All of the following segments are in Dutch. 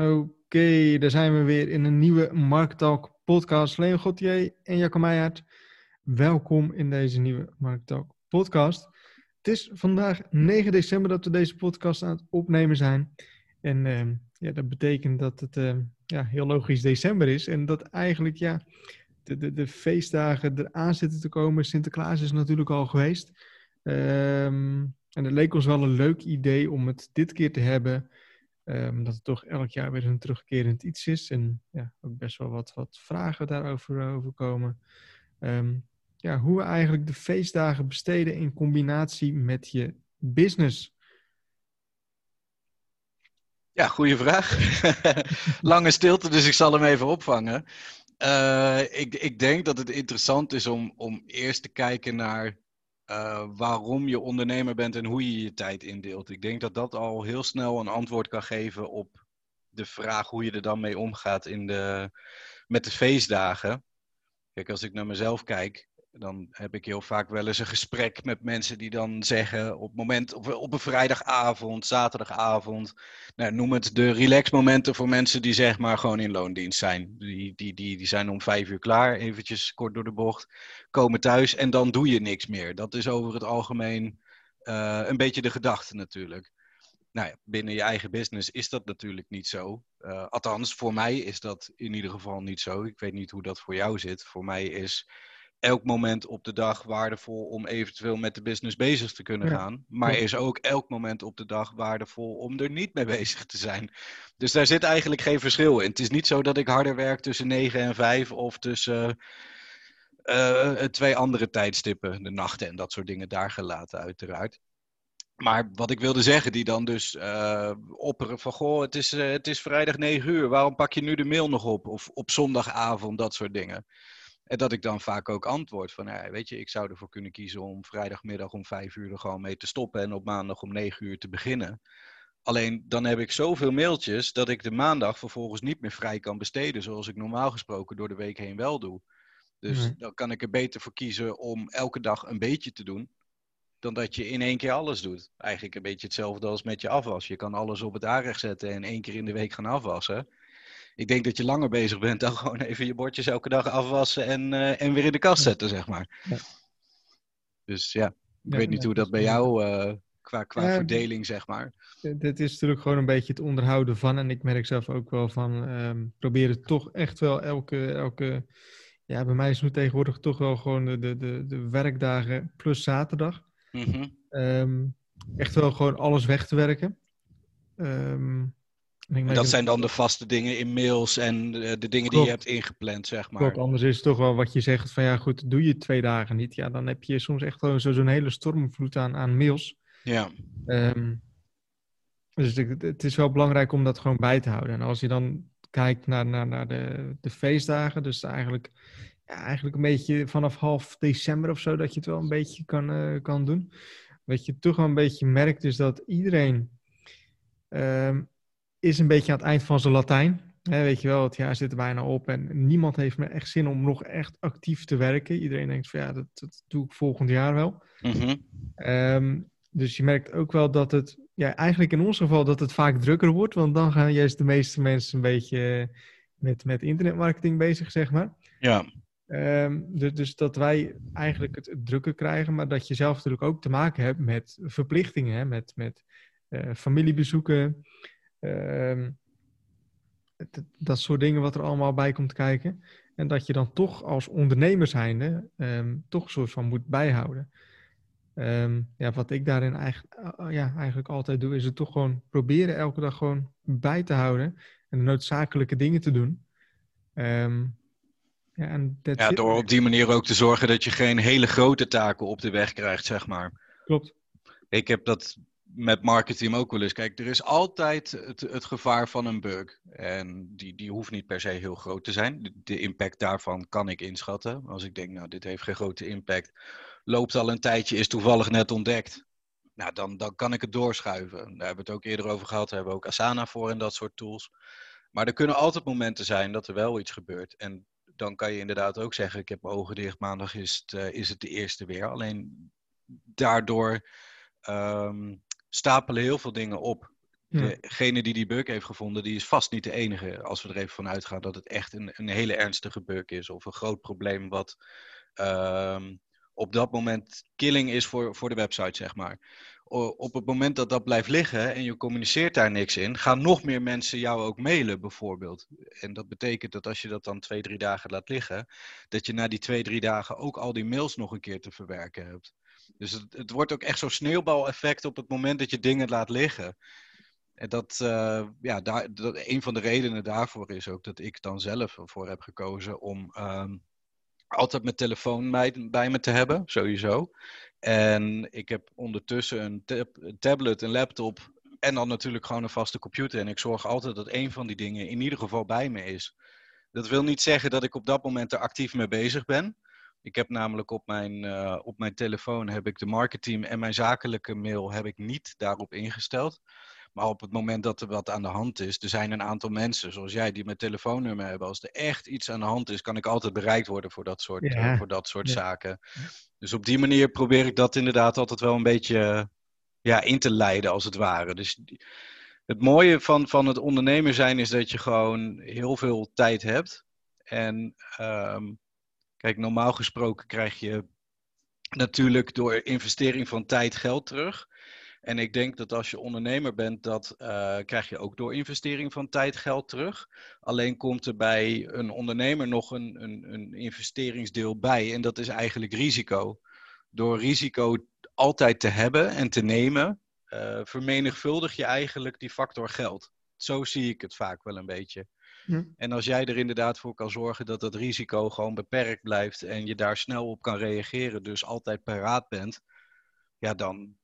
Oké, daar zijn we weer in een nieuwe Marktalk podcast. Leon Gauthier en Jacco Meijer. Welkom in deze nieuwe Marktalk podcast. Het is vandaag 9 december dat we deze podcast aan het opnemen zijn. En uh, ja, dat betekent dat het uh, ja, heel logisch december is. En dat eigenlijk ja, de, de, de feestdagen eraan zitten te komen. Sinterklaas is natuurlijk al geweest. Um, en het leek ons wel een leuk idee om het dit keer te hebben Um, dat het toch elk jaar weer een terugkerend iets is. En ja, ook best wel wat, wat vragen daarover over komen. Um, ja, hoe we eigenlijk de feestdagen besteden in combinatie met je business. Ja, goede vraag. Lange stilte, dus ik zal hem even opvangen. Uh, ik, ik denk dat het interessant is om, om eerst te kijken naar uh, waarom je ondernemer bent en hoe je je tijd indeelt. Ik denk dat dat al heel snel een antwoord kan geven op de vraag hoe je er dan mee omgaat in de, met de feestdagen. Kijk, als ik naar mezelf kijk, dan heb ik heel vaak wel eens een gesprek met mensen die dan zeggen op, moment, op, een vrijdagavond, zaterdagavond, nou, noem het de relaxmomenten voor mensen die zeg maar gewoon in loondienst zijn. Die, die, die, die zijn om vijf uur klaar, eventjes kort door de bocht, komen thuis en dan doe je niks meer. Dat is over het algemeen uh, een beetje de gedachte natuurlijk. Nou ja, binnen je eigen business is dat natuurlijk niet zo. Uh, althans, voor mij is dat in ieder geval niet zo. Ik weet niet hoe dat voor jou zit. Voor mij is elk moment op de dag waardevol om eventueel met de business bezig te kunnen gaan. Maar is ook elk moment op de dag waardevol om er niet mee bezig te zijn. Dus daar zit eigenlijk geen verschil in. Het is niet zo dat ik harder werk tussen 9 en 5 of tussen uh, twee andere tijdstippen, de nachten en dat soort dingen daar gelaten, uiteraard. Maar wat ik wilde zeggen, die dan dus uh, opperen van... Goh, het is, het is vrijdag 9 uur, waarom pak je nu de mail nog op? Of op zondagavond, dat soort dingen. En dat ik dan vaak ook antwoord van, ja, weet je, ik zou ervoor kunnen kiezen om vrijdagmiddag om vijf uur er gewoon mee te stoppen en op maandag om negen uur te beginnen. Alleen dan heb ik zoveel mailtjes dat ik de maandag vervolgens niet meer vrij kan besteden, zoals ik normaal gesproken door de week heen wel doe. Dus nee. dan kan ik er beter voor kiezen om elke dag een beetje te doen, dan dat je in één keer alles doet. Eigenlijk een beetje hetzelfde als met je afwas. Je kan alles op het aanrecht zetten en één keer in de week gaan afwassen ik denk dat je langer bezig bent dan gewoon even je bordjes elke dag afwassen en, uh, en weer in de kast zetten, zeg maar. Ja. Dus ja, ik ja, weet niet hoe dat bij jou uh, qua, qua verdeling, zeg maar. Dit is natuurlijk gewoon een beetje het onderhouden van. En ik merk zelf ook wel van, um, proberen toch echt wel elke, elke... Ja, bij mij is het nu tegenwoordig toch wel gewoon de, de, de, de werkdagen plus zaterdag. Mm -hmm. um, echt wel gewoon alles weg te werken. Um, en dat zijn dan de vaste dingen in mails en de, de dingen Klopt. die je hebt ingepland, zeg maar. Klopt, anders is het toch wel wat je zegt van ja goed, doe je twee dagen niet. Ja, dan heb je soms echt gewoon zo'n hele stormvloed aan, aan mails. Ja. Um, dus het, het, is wel belangrijk om dat gewoon bij te houden. En als je dan kijkt naar, naar, naar de, de feestdagen, dus eigenlijk, ja, eigenlijk een beetje vanaf half december of zo, dat je het wel een beetje kan, uh, kan doen. Wat je toch wel een beetje merkt is dat iedereen... Um, is een beetje aan het eind van zijn Latijn. He, weet je wel, het jaar zit er bijna op en niemand heeft meer echt zin om nog echt actief te werken. Iedereen denkt van ja, dat, dat doe ik volgend jaar wel. Mm-hmm. Um, dus je merkt ook wel dat het, ja, eigenlijk in ons geval dat het vaak drukker wordt, want dan gaan juist de meeste mensen een beetje met, met internetmarketing bezig, zeg maar. Ja. Um, dus, dus, dat wij eigenlijk het, het, drukker krijgen, maar dat je zelf natuurlijk ook te maken hebt met verplichtingen, hè, met, met uh, familiebezoeken. Uh, dat, dat, soort dingen wat er allemaal bij komt kijken. En dat je dan toch als ondernemer zijnde um, toch een soort van moet bijhouden. Um, ja, wat ik daarin eigenlijk, uh, ja, eigenlijk altijd doe, is het toch gewoon proberen elke dag gewoon bij te houden. En de noodzakelijke dingen te doen. Ja, ja, door op die manier ook te zorgen dat je geen hele grote taken op de weg krijgt, zeg maar. Klopt. Ik heb dat met marketing ook wel eens. Kijk, er is altijd het, het gevaar van een bug. En die, die hoeft niet per se heel groot te zijn. De, impact daarvan kan ik inschatten. Als ik denk, nou, dit heeft geen grote impact. Loopt al een tijdje, is toevallig net ontdekt. Nou, dan, dan kan ik het doorschuiven. Daar hebben we het ook eerder over gehad. Daar hebben we ook Asana voor en dat soort tools. Maar er kunnen altijd momenten zijn dat er wel iets gebeurt. En dan kan je inderdaad ook zeggen, ik heb ogen dicht, maandag is het, uh, is het de eerste weer. Alleen daardoor um, stapelen heel veel dingen op Degene die die bug heeft gevonden, die is vast niet de enige. Als we er even van uitgaan dat het echt een, een hele ernstige bug is. Of een groot probleem wat ehm, op dat moment killing is voor, voor de website, zeg maar. op het moment dat dat blijft liggen en je communiceert daar niks in, gaan nog meer mensen jou ook mailen, bijvoorbeeld. En dat betekent dat als je dat dan twee, drie dagen laat liggen, dat je na die twee, drie dagen ook al die mails nog een keer te verwerken hebt. Dus het, het wordt ook echt zo'n sneeuwbaleffect op het moment dat je dingen laat liggen. En dat, uh, ja, daar, dat, een van de redenen daarvoor is ook dat ik dan zelf ervoor heb gekozen om um, altijd mijn telefoon bij, me te hebben, sowieso. En ik heb ondertussen een, een tablet, een laptop en dan natuurlijk gewoon een vaste computer. En ik zorg altijd dat een van die dingen in ieder geval bij me is. Dat wil niet zeggen dat ik op dat moment er actief mee bezig ben. Ik heb namelijk op mijn, uh, op mijn telefoon heb ik de marketing en mijn zakelijke mail heb ik niet daarop ingesteld. Maar op het moment dat er wat aan de hand is, er zijn een aantal mensen zoals jij die mijn telefoonnummer hebben. Als er echt iets aan de hand is, kan ik altijd bereikt worden voor dat soort, uh, voor dat soort zaken. Dus op die manier probeer ik dat inderdaad altijd wel een beetje ja, in te leiden, als het ware. Dus het mooie van, van het ondernemer zijn is dat je gewoon heel veel tijd hebt. En um, kijk, normaal gesproken krijg je natuurlijk door investering van tijd geld terug. En ik denk dat als je ondernemer bent, dat uh, krijg je ook door investering van tijd geld terug. Alleen komt er bij een ondernemer nog een, een, een investeringsdeel bij. En dat is eigenlijk risico. Door risico altijd te hebben en te nemen, uh, vermenigvuldig je eigenlijk die factor geld. Zo zie ik het vaak wel een beetje. Ja. En als jij er inderdaad voor kan zorgen dat dat risico gewoon beperkt blijft en je daar snel op kan reageren, dus altijd paraat bent, ja, dan,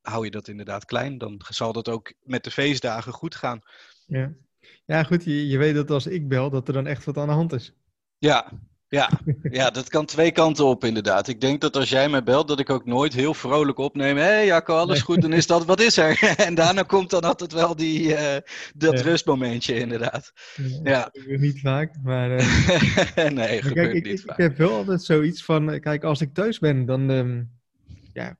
hou je dat inderdaad klein. Dan zal dat ook met de feestdagen goed gaan. Ja, ja goed. Je, je weet dat als ik bel, dat er dan echt wat aan de hand is. Ja, ja, ja, dat kan twee kanten op inderdaad. Ik denk dat als jij mij belt, dat ik ook nooit heel vrolijk opneem. Hé hey, Jacco, alles goed? Dan is dat, wat is er? en daarna komt dan altijd wel die, uh, dat ja. rustmomentje inderdaad. Ja, ja. Niet vaak, maar... Uh... nee, gebeurt kijk, ik, niet ik, vaak. Ik heb wel altijd zoiets van, kijk, als ik thuis ben, dan um, ja,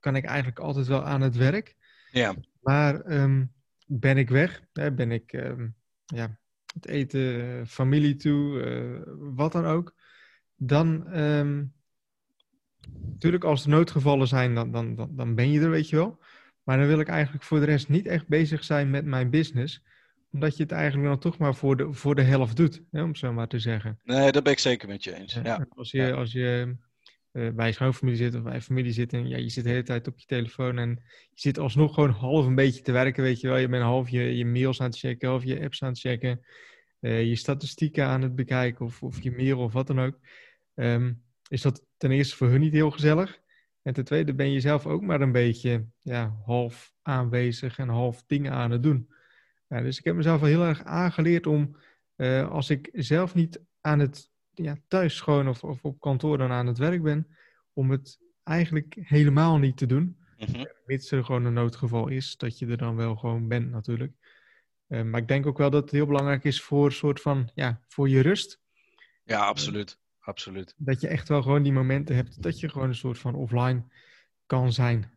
kan ik eigenlijk altijd wel aan het werk. Ja. Maar um, ben ik weg, hè, ben ik um, ja, het eten, familie toe, uh, wat dan ook. Dan, um, natuurlijk als er noodgevallen zijn, dan, dan, dan, dan ben je er, weet je wel. Maar dan wil ik eigenlijk voor de rest niet echt bezig zijn met mijn business omdat je het eigenlijk dan toch maar voor de, voor de helft doet, hè, om zo maar te zeggen. Nee, dat ben ik zeker met je eens. Ja. Als je, als je uh, bij schoonfamilie zit of bij familie zit en ja, je zit de hele tijd op je telefoon en je zit alsnog gewoon half een beetje te werken, weet je wel. Je bent half je, je mails aan het checken of je apps aan het checken, uh, je statistieken aan het bekijken of, of je mail of wat dan ook. Um, is dat ten eerste voor hun niet heel gezellig. En ten tweede ben je zelf ook maar een beetje ja, half aanwezig en half dingen aan het doen. Ja, dus ik heb mezelf wel heel erg aangeleerd om, uh, als ik zelf niet aan het ja, thuis gewoon of, of op kantoor dan aan het werk ben, om het eigenlijk helemaal niet te doen. Mhm. Mits er gewoon een noodgeval is, dat je er dan wel gewoon bent natuurlijk. Uh, maar ik denk ook wel dat het heel belangrijk is voor soort van, ja, voor je rust. Ja, absoluut. absoluut. Dat je echt wel gewoon die momenten hebt dat je gewoon een soort van offline kan zijn.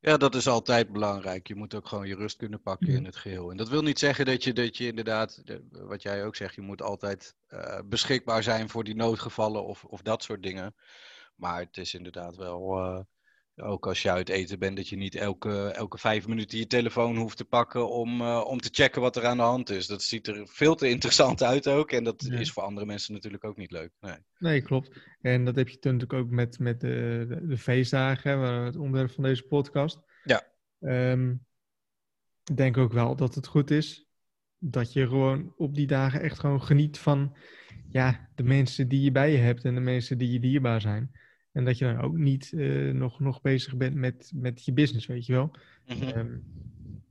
Ja, dat is altijd belangrijk. Je moet ook gewoon je rust kunnen pakken Ja. in het geheel. En dat wil niet zeggen dat je, dat je inderdaad, de- wat jij ook zegt, je moet altijd eh, beschikbaar zijn voor die noodgevallen of, of dat soort dingen. Maar het is inderdaad wel, eh, ook als je uit eten bent, dat je niet elke, elke vijf minuten je telefoon hoeft te pakken om, eh, om te checken wat er aan de hand is. Dat ziet er veel te interessant uit ook. En dat Ja. is voor andere mensen natuurlijk ook niet leuk. Nee. Nee, klopt. En dat heb je natuurlijk ook met, met de, de, de feestdagen, het onderwerp van deze podcast. Ja. Ehm, ik denk ook wel dat het goed is dat je gewoon op die dagen echt gewoon geniet van ja, de mensen die je bij je hebt en de mensen die je dierbaar zijn. En dat je dan ook niet eh, nog, nog bezig bent met, met je business, weet je wel. Mhm. Ehm,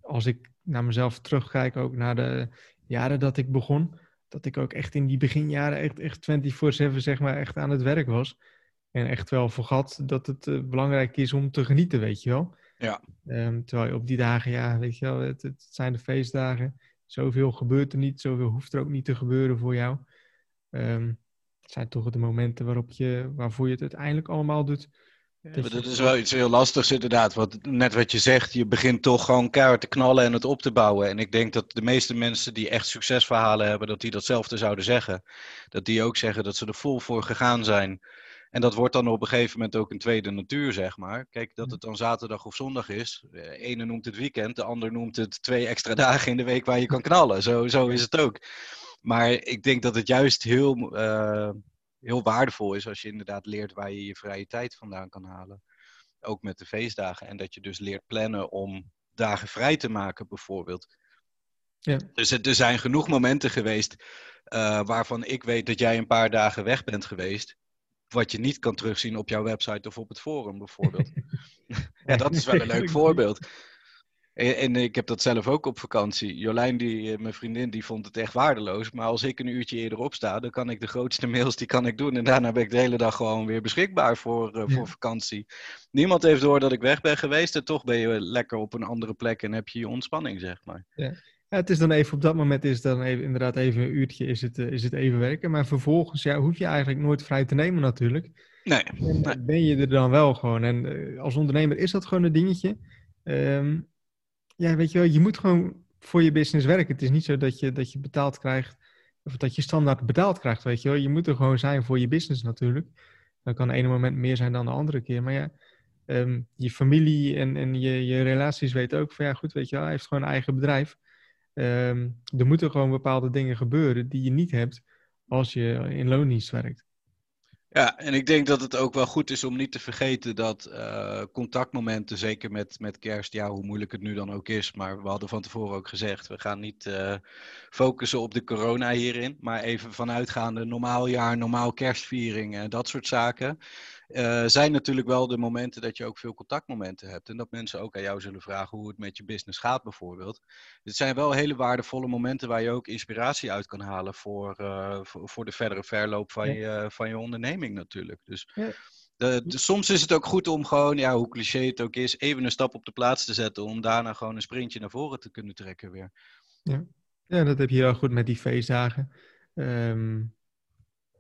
als ik naar mezelf terugkijk, ook naar de jaren dat ik begon, dat ik ook echt in die beginjaren echt, echt 24-7 zeg maar echt aan het werk was. En echt wel vergat dat het eh, belangrijk is om te genieten, weet je wel. Ja. Ehm, terwijl je op die dagen, ja, weet je wel, het, het zijn de feestdagen. Zoveel gebeurt er niet, zoveel hoeft er ook niet te gebeuren voor jou. Ehm, het zijn toch de momenten waarop je, waarvoor je het uiteindelijk allemaal doet. dat, dat is wel iets heel lastigs inderdaad. Want net wat je zegt, je begint toch gewoon keihard te knallen en het op te bouwen. En ik denk dat de meeste mensen die echt succesverhalen hebben, dat die datzelfde zouden zeggen. Dat die ook zeggen dat ze er vol voor gegaan zijn. En dat wordt dan op een gegeven moment ook een tweede natuur, zeg maar. Kijk, dat het dan zaterdag of zondag is. De ene noemt het weekend, de ander noemt het twee extra dagen in de week waar je kan knallen. Zo, zo is het ook. Maar ik denk dat het juist heel, uh, heel waardevol is als je inderdaad leert waar je je vrije tijd vandaan kan halen. Ook met de feestdagen. En dat je dus leert plannen om dagen vrij te maken, bijvoorbeeld. Ja. Dus er zijn genoeg momenten geweest uh, waarvan ik weet dat jij een paar dagen weg bent geweest wat je niet kan terugzien op jouw website of op het forum bijvoorbeeld. ja, dat is wel een leuk voorbeeld. En, en, ik heb dat zelf ook op vakantie. Jolijn, die, eh, mijn vriendin, die vond het echt waardeloos. Maar als ik een uurtje eerder opsta, dan kan ik de grootste mails die kan ik doen. En daarna ben ik de hele dag gewoon weer beschikbaar voor, uh, voor vakantie. Niemand heeft door dat ik weg ben geweest. En toch ben je lekker op een andere plek en heb je je ontspanning, zeg maar. Ja. Ja, het is dan even op dat moment is dan even, inderdaad even een uurtje is het, uh, is het even werken. Maar vervolgens ja, hoef je eigenlijk nooit vrij te nemen natuurlijk. Nee. En nee. ben je er dan wel gewoon. En uh, als ondernemer is dat gewoon een dingetje. Um, ja, weet je wel, je moet gewoon voor je business werken. Het is niet zo dat je, dat je betaald krijgt, of dat je standaard betaald krijgt, weet je wel. Je moet er gewoon zijn voor je business natuurlijk. Dan kan het ene moment meer zijn dan de andere keer. Maar ja, um, je familie en, en je, je relaties weten ook van ja, goed, weet je wel, hij heeft gewoon een eigen bedrijf. Um, er moeten gewoon bepaalde dingen gebeuren die je niet hebt als je in loondienst werkt. Ja, en ik denk dat het ook wel goed is om niet te vergeten dat uh, contactmomenten, zeker met, met kerst, ja, hoe moeilijk het nu dan ook is, maar we hadden van tevoren ook gezegd, we gaan niet uh, focussen op de corona hierin, maar even vanuitgaande normaal jaar, normaal kerstviering en dat soort zaken. Uh, zijn natuurlijk wel de momenten dat je ook veel contactmomenten hebt. En dat mensen ook aan jou zullen vragen hoe het met je business gaat, bijvoorbeeld. Het zijn wel hele waardevolle momenten waar je ook inspiratie uit kan halen voor, uh, voor, voor, de verdere verloop van, ja. je, van je onderneming, natuurlijk. Dus. Ja. De, de, soms is het ook goed om gewoon, ja, hoe cliché het ook is, even een stap op de plaats te zetten. Om daarna gewoon een sprintje naar voren te kunnen trekken weer. Ja, ja dat heb je heel goed met die feestdagen. Um,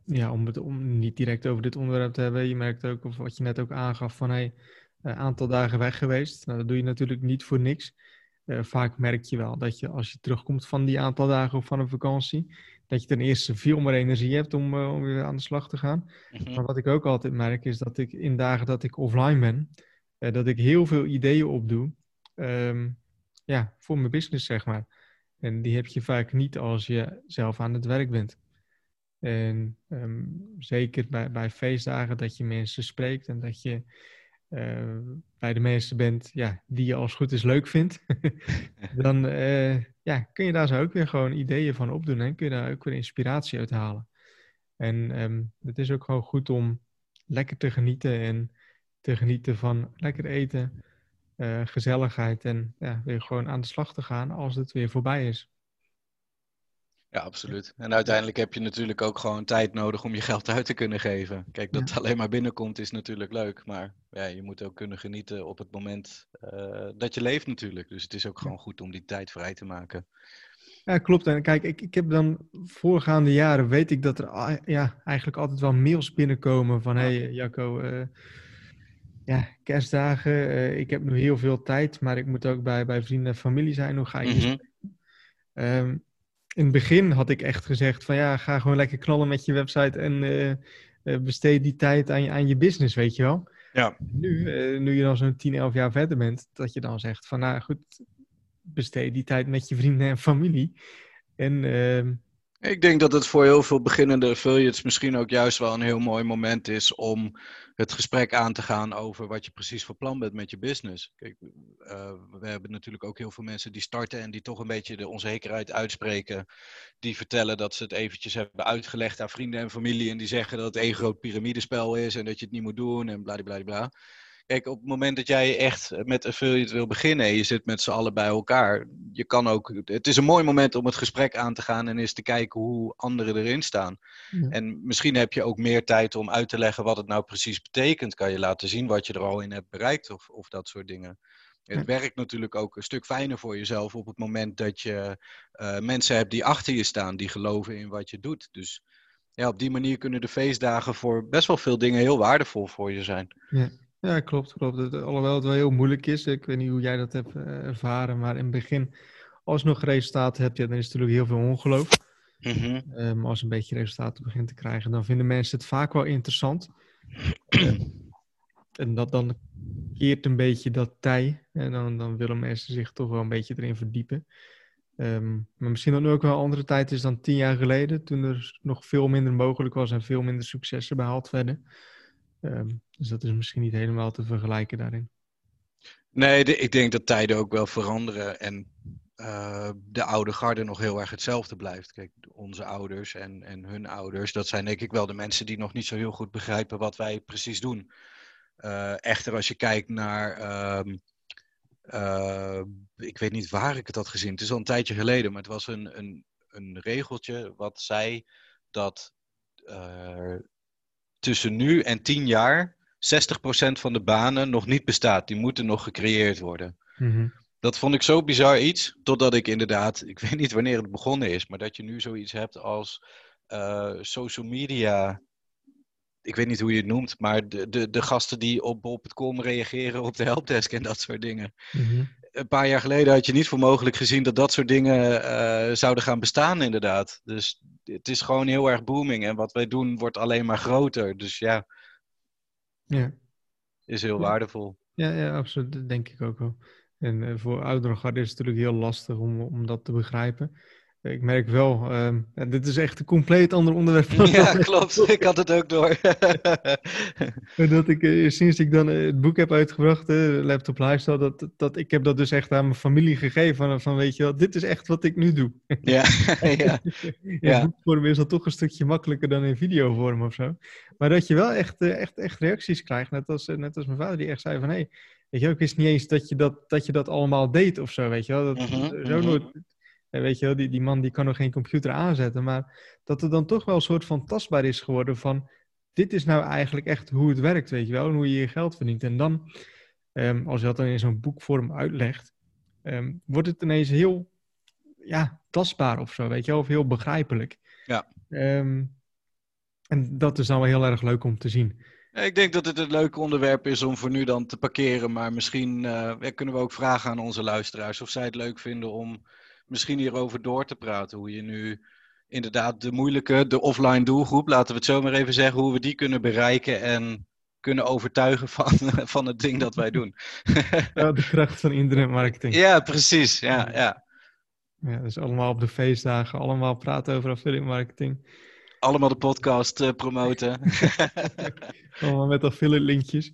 ja, om het om niet direct over dit onderwerp te hebben. Je merkt ook, of wat je net ook aangaf, van hey, een aantal dagen weg geweest. Nou, dat doe je natuurlijk niet voor niks. Uh, vaak merk je wel dat je als je terugkomt van die aantal dagen of van een vakantie, dat je ten eerste veel meer energie hebt om, uh, om weer aan de slag te gaan. Mm-hmm. Maar wat ik ook altijd merk is dat ik in dagen dat ik offline ben, uh, dat ik heel veel ideeën opdoe um, ja, voor mijn business, zeg maar. En die heb je vaak niet als je zelf aan het werk bent. En um, zeker bij, bij feestdagen dat je mensen spreekt en dat je uh, bij de mensen bent ja, die je als goed is leuk vindt, dan uh, ja, kun je daar zo ook weer gewoon ideeën van opdoen en kun je daar ook weer inspiratie uit halen. En um, het is ook gewoon goed om lekker te genieten en te genieten van lekker eten, uh, gezelligheid en ja, weer gewoon aan de slag te gaan als het weer voorbij is. Ja, absoluut. En uiteindelijk heb je natuurlijk ook gewoon tijd nodig om je geld uit te kunnen geven. Kijk, dat het alleen maar binnenkomt is natuurlijk leuk, maar ja, je moet ook kunnen genieten op het moment uh, dat je leeft natuurlijk. Dus het is ook gewoon goed om die tijd vrij te maken. Ja, klopt. En kijk, ik, ik heb dan voorgaande jaren, weet ik dat er ja, eigenlijk altijd wel mails binnenkomen van, hé hey, Jacco, uh, ja, kerstdagen, uh, ik heb nu heel veel tijd, maar ik moet ook bij, bij vrienden en familie zijn. Hoe ga je mm -hmm in het begin had ik echt gezegd van ja, ga gewoon lekker knallen met je website en uh, besteed die tijd aan je, aan je business, weet je wel. Ja. Nu, uh, nu je dan zo'n 10, 11 jaar verder bent, dat je dan zegt van nou goed, besteed die tijd met je vrienden en familie. En ehm, ik denk dat het voor heel veel beginnende affiliates misschien ook juist wel een heel mooi moment is om het gesprek aan te gaan over wat je precies van plan bent met je business. Kijk, uh, we hebben natuurlijk ook heel veel mensen die starten en die toch een beetje de onzekerheid uitspreken. Die vertellen dat ze het eventjes hebben uitgelegd aan vrienden en familie en die zeggen dat het één groot piramidespel is en dat je het niet moet doen en bladibladibla. Bla, bla. Kijk, op het moment dat jij echt met affiliate wil beginnen en je zit met z'n allen bij elkaar, je kan ook, het is een mooi moment om het gesprek aan te gaan en eens te kijken hoe anderen erin staan. Ja. En misschien heb je ook meer tijd om uit te leggen wat het nou precies betekent. Kan je laten zien wat je er al in hebt bereikt of, of dat soort dingen. Het werkt natuurlijk ook een stuk fijner voor jezelf op het moment dat je uh, mensen hebt die achter je staan, die geloven in wat je doet. Dus ja, op die manier kunnen de feestdagen voor best wel veel dingen heel waardevol voor je zijn. Ja. Ja, klopt, klopt. Het, alhoewel het wel heel moeilijk is. Ik weet niet hoe jij dat hebt ervaren, maar in het begin, als je nog resultaten hebt, ja, dan is het natuurlijk heel veel ongeloof. Mhm. Um, als een beetje resultaten begint te krijgen, dan vinden mensen het vaak wel interessant. Ehm, en dat dan keert een beetje dat tij. En dan, dan willen mensen zich toch wel een beetje erin verdiepen. Um, maar misschien dat nu ook wel een andere tijd is dan tien jaar geleden, toen er nog veel minder mogelijk was en veel minder successen behaald werden. Dus dat is misschien niet helemaal te vergelijken daarin. Nee, ik denk dat tijden ook wel veranderen. En uh, de oude garde nog heel erg hetzelfde blijft. Kijk, onze ouders en, en hun ouders, dat zijn denk ik wel de mensen die nog niet zo heel goed begrijpen wat wij precies doen. Uh, echter, als je kijkt naar. Uh, uh, ik weet niet waar ik het had gezien. Het is al een tijdje geleden, maar het was een, een, een regeltje wat zei dat tussen nu en tien jaar 60% van de banen nog niet bestaat. Die moeten nog gecreëerd worden. Mm -hmm dat vond ik zo bizar iets, totdat ik inderdaad, ik weet niet wanneer het begonnen is, maar dat je nu zoiets hebt als uh, social media. Ik weet niet hoe je het noemt, maar de, de, de gasten die op, op het com reageren op de helpdesk en dat soort dingen. Mm-hmm. Een paar jaar geleden had je niet voor mogelijk gezien dat dat soort dingen uh, zouden gaan bestaan, inderdaad. Dus het is gewoon heel erg booming en wat wij doen wordt alleen maar groter. Dus ja, ja. is heel ja. waardevol. Ja, ja, absoluut. Dat denk ik ook wel. En uh, voor oudere is het natuurlijk heel lastig om, om dat te begrijpen. Ik merk wel, uh, dit is echt een compleet ander onderwerp. Ja, klopt. Ik had het ook door. dat ik, eh, sinds ik dan het boek heb uitgebracht, Laptop Lifestyle, dat, dat ik heb dat dus echt aan mijn familie gegeven. Van, van weet je wel, dit is echt wat ik nu doe. ja, ja. In ja. boekvorm is dat toch een stukje makkelijker dan in videovorm of zo. Maar dat je wel echt, echt, echt reacties krijgt. Net als, net als mijn vader die echt zei van, hé, hey, Weet je, ik wist niet eens dat je dat, dat je dat allemaal deed of zo, weet je wel. Dat, Mhm, zo mhm. nooit, weet je wel, die, die man die kan nog geen computer aanzetten, maar dat het dan toch wel een soort van tastbaar is geworden van, dit is nou eigenlijk echt hoe het werkt, weet je wel, en hoe je je geld verdient. En dan, ehm, als je dat dan in zo'n boekvorm uitlegt, ehm, wordt het ineens heel, ja, tastbaar of zo, weet je wel, of heel begrijpelijk. Ja. Ehm, en dat is dan wel heel erg leuk om te zien. Ik denk dat het een leuk onderwerp is om voor nu dan te parkeren. Maar misschien uh, kunnen we ook vragen aan onze luisteraars of zij het leuk vinden om misschien hierover door te praten. Hoe je nu inderdaad de moeilijke, de offline doelgroep, laten we het zo maar even zeggen, hoe we die kunnen bereiken en kunnen overtuigen van, van het ding dat wij doen. ja, de kracht van internetmarketing. Ja, precies. Ja, ja. Ja, dus allemaal op de feestdagen, allemaal praten over affiliate marketing. Allemaal de podcast uh, promoten. allemaal met affiliate linkjes.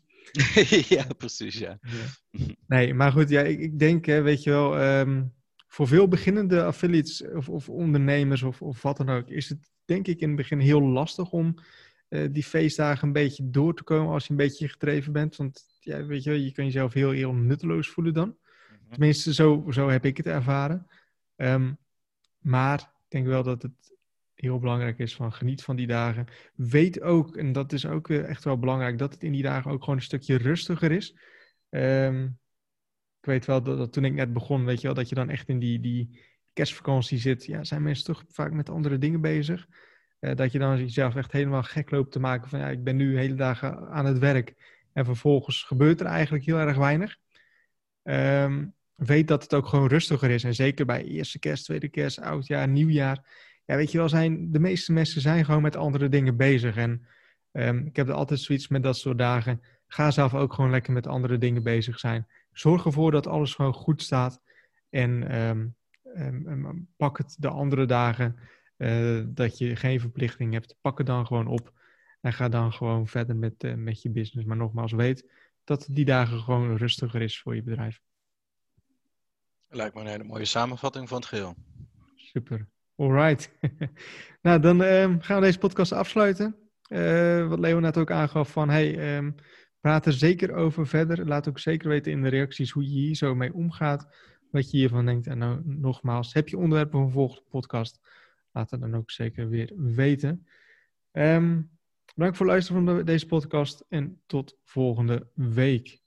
ja, precies, ja. ja. Nee, maar goed, ja, ik, ik denk, hè, weet je wel, um, voor veel beginnende affiliates of, of ondernemers of, of, wat dan ook, is het denk ik in het begin heel lastig om uh, die feestdagen een beetje door te komen als je een beetje gedreven bent. Want ja, weet je je kan jezelf heel, heel nutteloos voelen dan. Mhm. Tenminste, zo, zo heb ik het ervaren. Um, maar ik denk wel dat het heel belangrijk is van geniet van die dagen. Weet ook, en dat is ook echt wel belangrijk, dat het in die dagen ook gewoon een stukje rustiger is. Um, ik weet wel dat, toen ik net begon, weet je wel, dat je dan echt in die, die kerstvakantie zit. Ja, zijn mensen toch vaak met andere dingen bezig. Uh, dat je dan jezelf echt helemaal gek loopt te maken van ja, ik ben nu hele dagen aan het werk. En vervolgens gebeurt er eigenlijk heel erg weinig. Um, weet dat het ook gewoon rustiger is. En zeker bij eerste kerst, tweede kerst, oudjaar, nieuwjaar ja, weet je wel, zijn, de meeste mensen zijn gewoon met andere dingen bezig. En um, ik heb er altijd zoiets met dat soort dagen. Ga zelf ook gewoon lekker met andere dingen bezig zijn. Zorg ervoor dat alles gewoon goed staat. En um, um, pak het de andere dagen uh, dat je geen verplichting hebt. Pak het dan gewoon op. En ga dan gewoon verder met, uh, met je business. Maar nogmaals, weet dat die dagen gewoon rustiger is voor je bedrijf. Lijkt me een hele mooie samenvatting van het geheel. Super. Alright. nou, dan um, gaan we deze podcast afsluiten. Uh, wat net ook aangaf van, hey, um, praat er zeker over verder. Laat ook zeker weten in de reacties hoe je hier zo mee omgaat. Wat je hiervan denkt. En nou, nogmaals, heb je onderwerpen een volgende podcast? Laat het dan ook zeker weer weten. Um, bedankt voor het luisteren van de, deze podcast en tot volgende week.